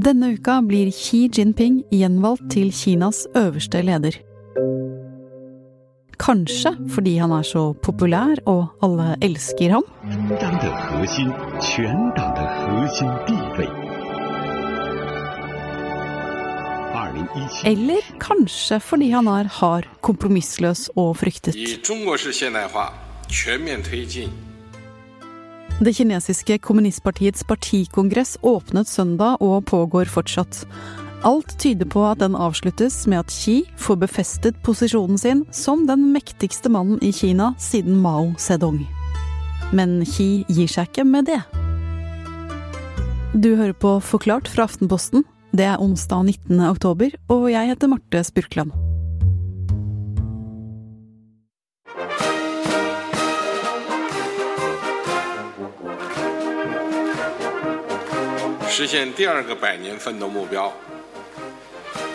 Denne uka blir Xi Jinping gjenvalgt til Kinas øverste leder. Kanskje fordi han er så populær og alle elsker ham? Eller kanskje fordi han er hard, kompromissløs og fryktet? Det kinesiske kommunistpartiets partikongress åpnet søndag og pågår fortsatt. Alt tyder på at den avsluttes med at Xi får befestet posisjonen sin som den mektigste mannen i Kina siden Mao Zedong. Men Xi gir seg ikke med det. Du hører på Forklart fra Aftenposten. Det er onsdag 19. oktober, og jeg heter Marte Spurkland. 实现第二个百年奋斗目标，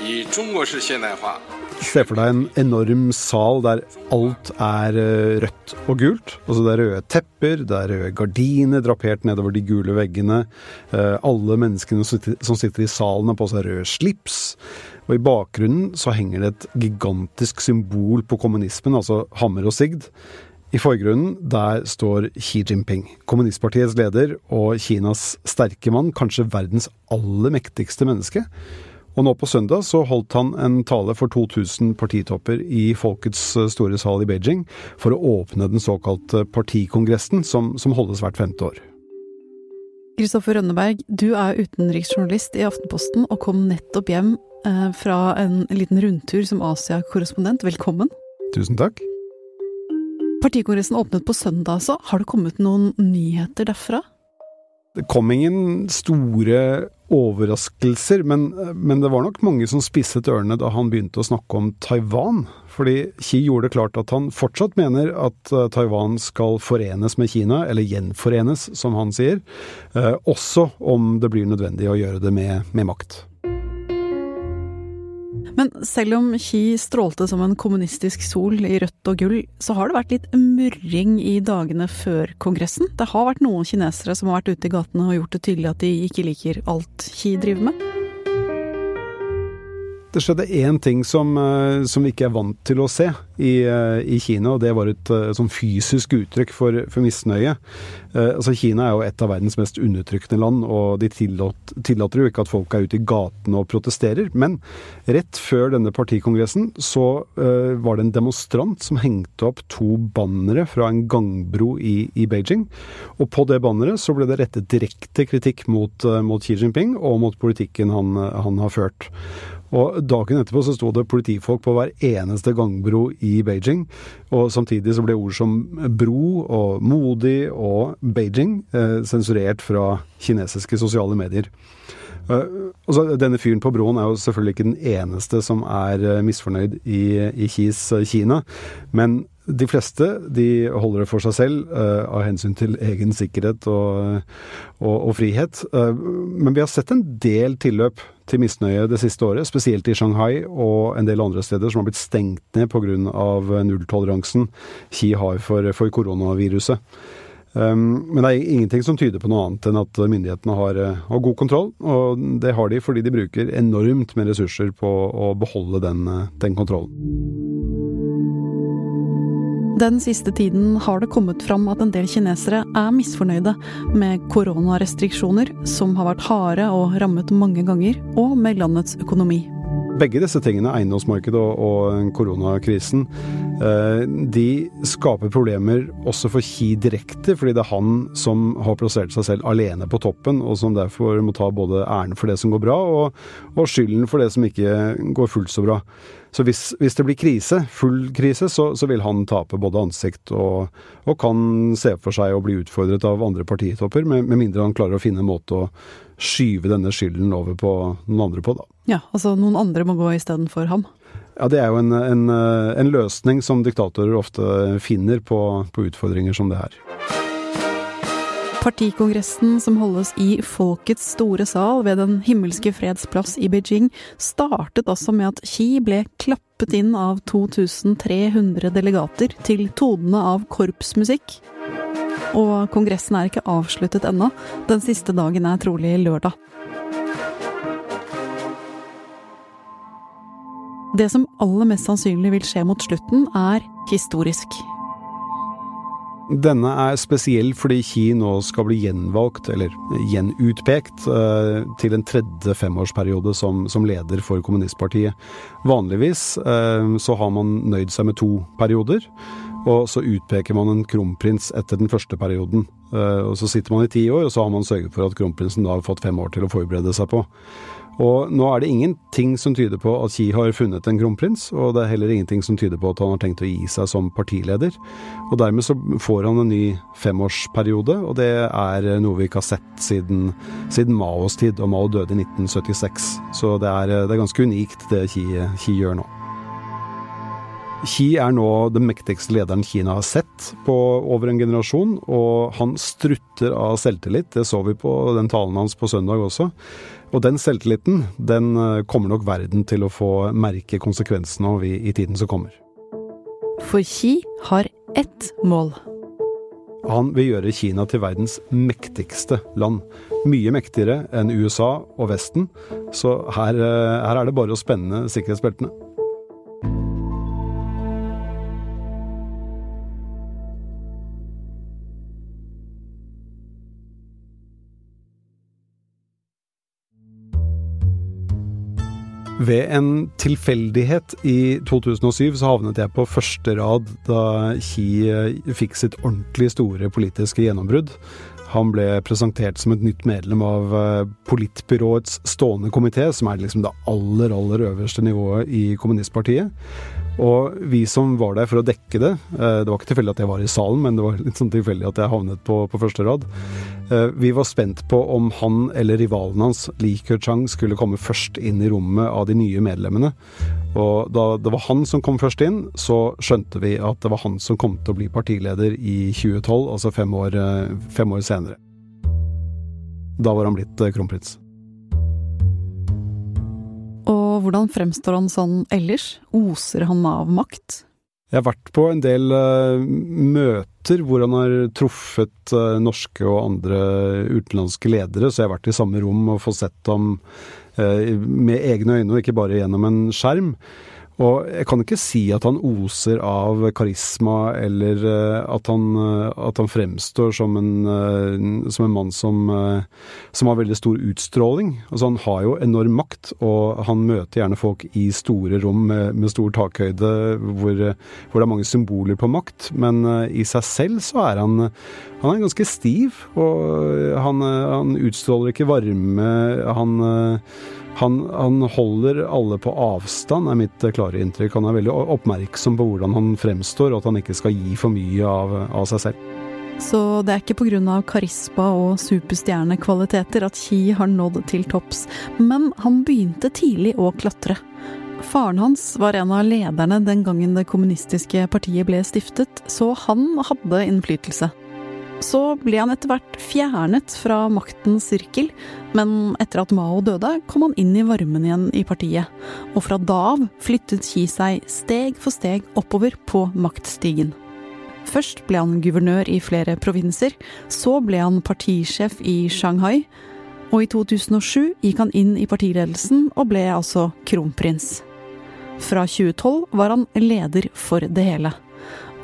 以中国式现代化 Se for deg en enorm sal der alt er eh, rødt og gult. Altså det er røde tepper, det er røde gardiner drapert nedover de gule veggene. Eh, alle menneskene som sitter i salen har på seg røde slips. Og i bakgrunnen så henger det et gigantisk symbol på kommunismen, altså hammer og sigd. I forgrunnen der står Xi Jinping, kommunistpartiets leder og Kinas sterke mann, kanskje verdens aller mektigste menneske. Og nå på søndag så holdt han en tale for 2000 partitopper i Folkets eh, store sal i Beijing for å åpne den såkalte partikongressen, som, som holdes hvert femte år. Kristoffer Rønneberg, du er utenriksjournalist i Aftenposten og kom nettopp hjem eh, fra en liten rundtur som Asia-korrespondent. Velkommen. Tusen takk. Partikongressen åpnet på søndag, så har det kommet noen nyheter derfra? Det kom ingen store overraskelser, men, men, det var nok mange som spisset ørene da han begynte å snakke om Taiwan. Fordi Xi gjorde det klart at han fortsatt mener at eh, Taiwan skal forenes med Kina, eller gjenforenes, som han sier. Eh, også om det blir nødvendig å gjøre det med, med makt. Men selv om Xi strålte som en kommunistisk sol i rødt og gull, så har det vært litt murring i dagene før kongressen. Det har vært noen kinesere som har vært ute i gatene og gjort det tydelig at de ikke liker alt Xi driver med. Det skjedde én ting som, eh, som, vi ikke er vant til å se i, eh, i Kina, og det var et, eh, sånn fysisk uttrykk for, for misnøye. Eh, altså Kina er jo et av verdens mest undertrykkende land, og de tillater, tillater jo ikke at folk er ute i gatene og protesterer. Men rett før denne partikongressen så eh, var det en demonstrant som hengte opp to bannere fra en gangbro i, i Beijing. Og på det banneret så ble det rettet direkte kritikk mot, mot Xi Jinping og mot politikken han, han har ført. Og Dagen etterpå så sto det politifolk på hver eneste gangbro i Beijing. Og samtidig så ble ord som bro og modig og Beijing eh, sensurert fra kinesiske sosiale medier. Uh, altså, denne fyren på broen er jo selvfølgelig ikke den eneste som er uh, misfornøyd i, i Kis uh, Kina. Men de fleste de holder det for seg selv av hensyn til egen sikkerhet og, og, og frihet. men vi har sett en del tilløp til misnøye det siste året, spesielt i Shanghai og en del andre steder som har blitt stengt ned pga. nulltoleransen Xi har for, for koronaviruset. Um, men det er ingenting som tyder på noe annet enn at myndighetene har, har, god kontroll. Og det har de fordi de bruker enormt med ressurser på å beholde den, den kontrollen. Den siste tiden har det kommet fram at en del kinesere er misfornøyde med koronarestriksjoner som har vært harde og rammet mange ganger, og med landets økonomi. Begge disse tingene, eiendomsmarkedet og, og koronakrisen, eh, de skaper problemer også for Ki direkte, fordi det er han som har plassert seg selv alene på toppen, og som derfor må ta både æren for det som går bra, og, og skylden for det som ikke går fullt så bra. Så hvis, hvis det blir krise, full krise, så, så vil han tape både ansikt og, og, kan se for seg å bli utfordret av andre partitopper, med, med mindre han klarer å finne en måte å skyve denne skylden over på noen andre på, da. Ja, altså noen andre må gå istedenfor ham? Ja, det er jo en, en, en, løsning som diktatorer ofte finner på, på utfordringer som det her. Partikongressen som holdes i Folkets store sal ved Den himmelske freds plass i Beijing, startet også med at Xi ble klappet inn av 2300 delegater til tonene av korpsmusikk. Og kongressen er ikke avsluttet ennå. Den siste dagen er trolig lørdag. Det som aller mest sannsynlig vil skje mot slutten, er historisk. Denne er spesiell fordi Xi nå skal bli gjenvalgt, eller gjenutpekt, eh, til en tredje femårsperiode som, som leder for kommunistpartiet. Vanligvis eh, så har man nøyd seg med to perioder, og så utpeker man en kronprins etter den første perioden. Eh, og Så sitter man i ti år, og så har man sørget for at kronprinsen da har fått fem år til å forberede seg på. Og nå er det ingenting som tyder på at Xi har funnet en kronprins, og det er heller ingenting som tyder på at han har tenkt å gi seg som partileder. Og dermed så får han en ny femårsperiode, og det er noe vi ikke har sett siden, siden Maos tid, og Mao døde i 1976. Så det er, det er ganske unikt det Xi, Xi gjør nå. Xi er nå den mektigste lederen Kina har sett på over en generasjon, og han strutter av selvtillit. Det så vi på den talen hans på søndag også. Og den selvtilliten, den eh, kommer nok verden til å få merke konsekvensene av i, i tiden som kommer. For Xi har ett mål. Han vil gjøre Kina til verdens mektigste land. Mye mektigere enn USA og Vesten, så her, eh, her er det bare å spenne sikkerhetsbeltene. Ved en tilfeldighet i 2007 så havnet jeg på første rad da Xi eh, fikk sitt ordentlig store politiske gjennombrudd. Han ble presentert som et nytt medlem av eh, politbyråets stående komité, som er liksom det aller, aller øverste nivået i kommunistpartiet. Og vi som var der for å dekke det eh, Det var ikke tilfeldig at jeg var i salen, men det var litt sånn tilfeldig at jeg havnet på, på første rad. Eh, vi var spent på om han eller rivalen hans, Li Keqiang, skulle komme først inn i rommet av de nye medlemmene. Og da det var han som kom først inn, så skjønte vi at det var han som kom til å bli partileder i 2012, altså fem år, eh, fem år senere. Da var han blitt kronprins. Og hvordan fremstår han sånn ellers? Oser han av makt? Jeg har vært på en del uh, møter hvor han har truffet uh, norske og andre utenlandske ledere, så jeg har vært i samme rom og fått sett ham uh, med egne øyne, og ikke bare gjennom en skjerm. Og jeg kan ikke si at han oser av karisma, eller eh, at han, eh, at han fremstår som en, eh, som en mann som, som, har veldig stor utstråling. Altså Han har jo enorm makt, og han møter gjerne folk i store rom med, med stor takhøyde, hvor, hvor, det er mange symboler på makt. Men i seg selv så er han, han er ganske stiv, og han, han utstråler ikke varme. Han han, han, holder alle på avstand, er mitt klare inntrykk. Han er veldig oppmerksom på hvordan han fremstår, og at han ikke skal gi for mye av, av seg selv. Så det er ikke pga. karisma og superstjernekvaliteter at Xi har nådd til topps, men han begynte tidlig å klatre. Faren hans var en av lederne den gangen det kommunistiske partiet ble stiftet, så han hadde innflytelse. Så ble han etter hvert fjernet fra maktens sirkel, men etter at Mao døde, kom han inn i varmen igjen i partiet. Og fra da av flyttet Xi seg steg for steg oppover på maktstigen. Først ble han guvernør i flere provinser, så ble han partisjef i Shanghai, og i 2007 gikk han inn i partiledelsen og ble altså kronprins. Fra 2012 var han leder for det hele.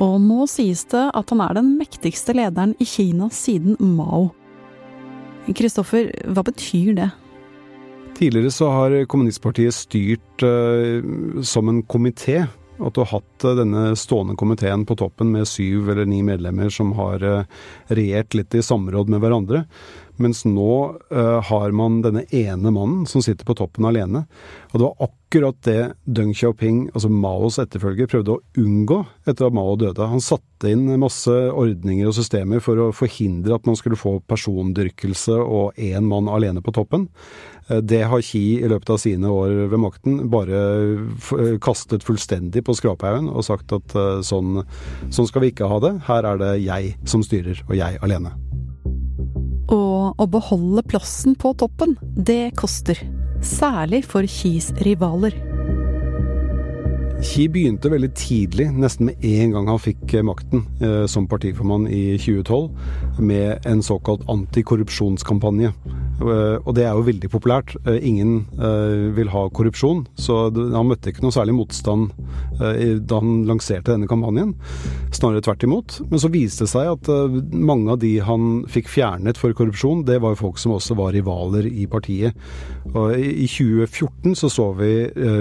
Og nå sies det at han er den mektigste lederen i Kina siden Mao. Kristoffer, hva betyr det? Tidligere så har kommunistpartiet styrt uh, som en komité. At du har hatt uh, denne stående komiteen på toppen med syv eller ni medlemmer som har uh, regjert litt i samråd med hverandre. Mens nå uh, har man denne ene mannen som sitter på toppen alene. Og det var akkurat det Deng Xiaoping, altså Maos etterfølger, prøvde å unngå etter at Mao døde. Han satte inn masse ordninger og systemer for å forhindre at man skulle få persondyrkelse og én mann alene på toppen. Uh, det har Xi i løpet av sine år ved makten bare uh, kastet fullstendig på skraphaugen og sagt at sånn, sånn skal vi ikke ha det. Her er det jeg som styrer, og jeg alene. Og å beholde plassen på toppen, det koster. Særlig for Kis rivaler. Ki begynte veldig tidlig, nesten med en gang han fikk eh, makten eh, som partiformann i 2012, med en såkalt antikorrupsjonskampanje. Og det er jo veldig populært. Ingen vil ha korrupsjon, så han møtte ikke noe særlig motstand da han lanserte denne kampanjen. Snarere tvert imot. Men så viste det seg at mange av de han fikk fjernet for korrupsjon, det var jo folk som også var rivaler i partiet. Og I 2014 så så vi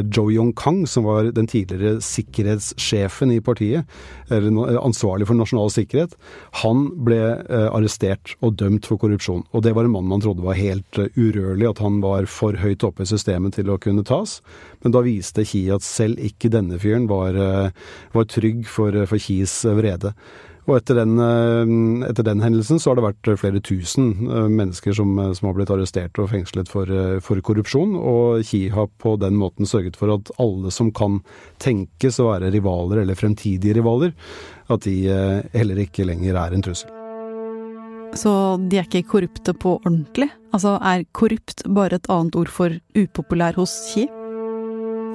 Joe Yong-kang, som var den tidligere sikkerhetssjefen i partiet, eller ansvarlig for nasjonal sikkerhet. Han ble arrestert og dømt for korrupsjon. Og det var en mann man trodde var helt eh, urørlig, at han var for høyt oppe i systemet til å kunne tas. Men da viste Ki at selv ikke denne fyren var, eh, var trygg for, for Kis vrede. Og etter den, eh, etter den, hendelsen så har det vært flere tusen mennesker som, som har blitt arrestert og fengslet for, for, korrupsjon, og Ki har på den måten sørget for at alle som kan tenkes å være rivaler eller fremtidige rivaler, at de heller ikke lenger er en trussel. Så de er ikke korrupte på ordentlig? Altså er korrupt bare et annet ord for upopulær hos Xi?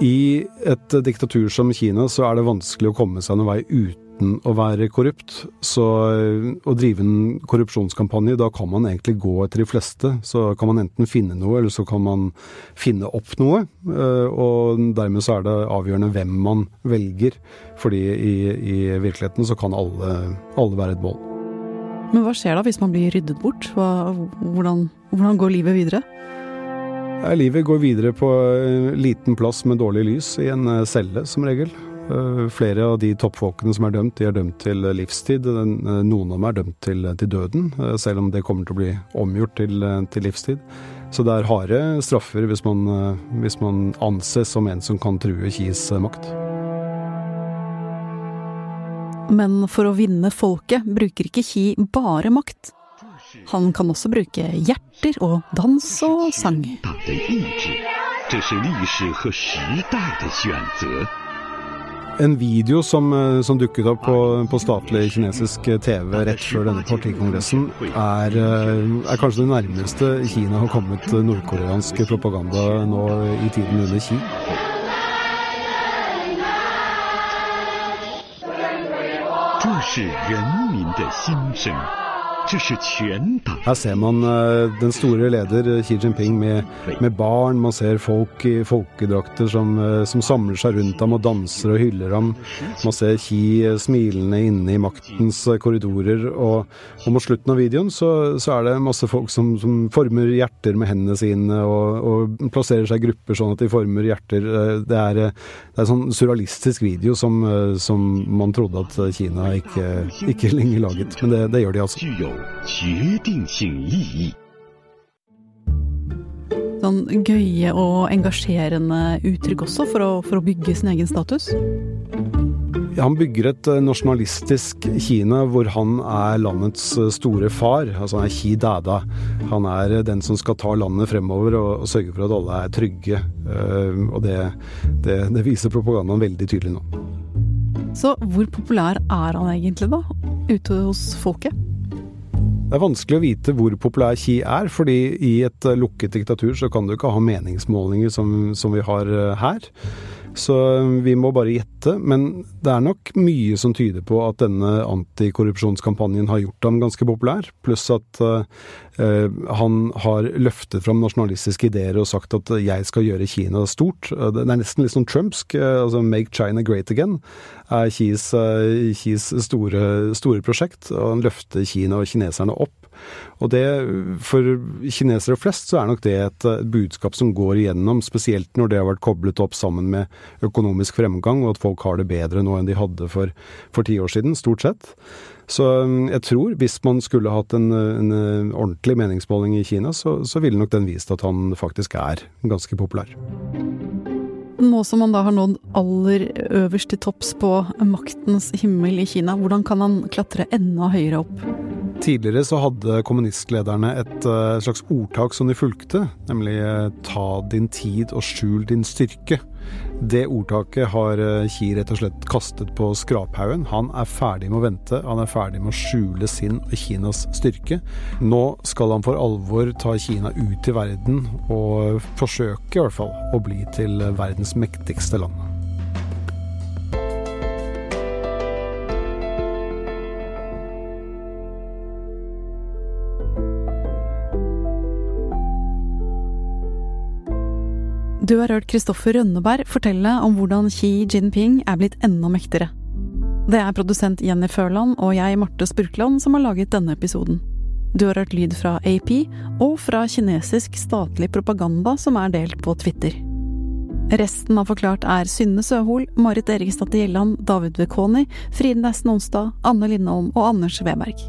I et diktatur som Kina så er det vanskelig å komme seg noen vei uten å være korrupt. Så å drive en korrupsjonskampanje, da kan man egentlig gå etter de fleste. Så kan man enten finne noe, eller så kan man finne opp noe. Eh, og dermed så er det avgjørende hvem man velger. Fordi i, i virkeligheten så kan alle, alle være et mål. Men hva skjer da hvis man blir ryddet bort? Hva, hvordan, hvordan, går livet videre? Ja, livet går videre på en liten plass med dårlig lys, i en eh, celle som regel. Eh, flere av de toppfolkene som er dømt, de er dømt til livstid. Eh, noen av dem er dømt til, til døden, selv om det kommer til å bli omgjort til, til livstid. Så det er harde straffer hvis man, hvis man anses som en som kan true Kis makt. Men for å vinne folket bruker ikke Ki bare makt. Han kan også bruke hjerter og dans og sang. En video som, eh, som dukket opp på, på, statlig kinesisk TV rett før denne partikongressen, er, eh, er kanskje det nærmeste Kina har kommet nordkoreansk propaganda nå i tiden under Xi. 是人民的心声。Her ser man uh, den store leder eh, Xi Jinping med, med barn. Man ser folk i folkedrakter som, uh, som, samler seg rundt ham og danser og hyller ham. Man ser Xi smilende inne i maktens korridorer. Og, og, mot slutten av videoen så, så, er det masse folk som, som former hjerter med hendene sine og, og, plasserer seg i grupper sånn at de former hjerter. Det er, det en sånn surrealistisk video som, som man trodde at Kina ikke, ikke lenger laget. Men det, det gjør de altså. 决定性意义。Sånn gøye og engasjerende uttrykk også, for å, for å bygge sin egen status? Han bygger et eh, nasjonalistisk Kina hvor han er landets eh, store far. Altså han er Xi Dada. Han er eh, den som skal ta landet fremover og, og sørge for at alle er trygge. Uh, og det, det, det viser propagandaen veldig tydelig nå. Så hvor populær er han egentlig, da? Ute hos folket? Det er vanskelig å vite hvor populær Xi er, fordi i et lukket diktatur så kan du ikke ha meningsmålinger som, som vi har eh, her. Så eh, vi må bare gjette. Men det er nok mye som tyder på at denne antikorrupsjonskampanjen har gjort ham ganske populær. Pluss at uh, han har løftet fram nasjonalistiske ideer og sagt at 'jeg skal gjøre Kina stort'. Det er nesten litt sånn trumpsk. altså 'Make China Great Again' er Kis store, store prosjekt. og Han løfter Kina og kineserne opp og det, for kinesere flest, så er nok det et, budskap som går igjennom, spesielt når det har vært koblet opp sammen med økonomisk fremgang, og at folk har det bedre nå enn de hadde for, for ti år siden, stort sett. Så um, jeg tror, hvis man skulle hatt en, en ordentlig meningsmåling i Kina, så, så ville nok den vist at han faktisk er ganske populær. Nå som han da har nådd aller øverst til topps på maktens himmel i Kina, hvordan kan han klatre enda høyere opp? Tidligere så hadde kommunistlederne et uh, slags ordtak som de fulgte, nemlig uh, 'ta din tid og skjul din styrke'. Det ordtaket har eh, rett og slett kastet på skraphaugen. Han er ferdig med å vente, han er ferdig med å skjule sin og Kinas styrke. Nå skal han for alvor ta Kina ut i verden, og forsøke i hvert fall å bli til verdens mektigste land. Du har hørt Kristoffer Rønneberg fortelle om hvordan Xi Jinping er blitt enda mektigere. Det er produsent Jenny Førland og jeg, Marte Spurkland, som har laget denne episoden. Du har hørt lyd fra AP og fra kinesisk statlig propaganda som er delt på Twitter. Resten av Forklart er Synne Søhol, Marit Eriksdatter Gjelland, David Vekoni, Fride Nesten Onsdag, Anne Lindholm og Anders Weberg.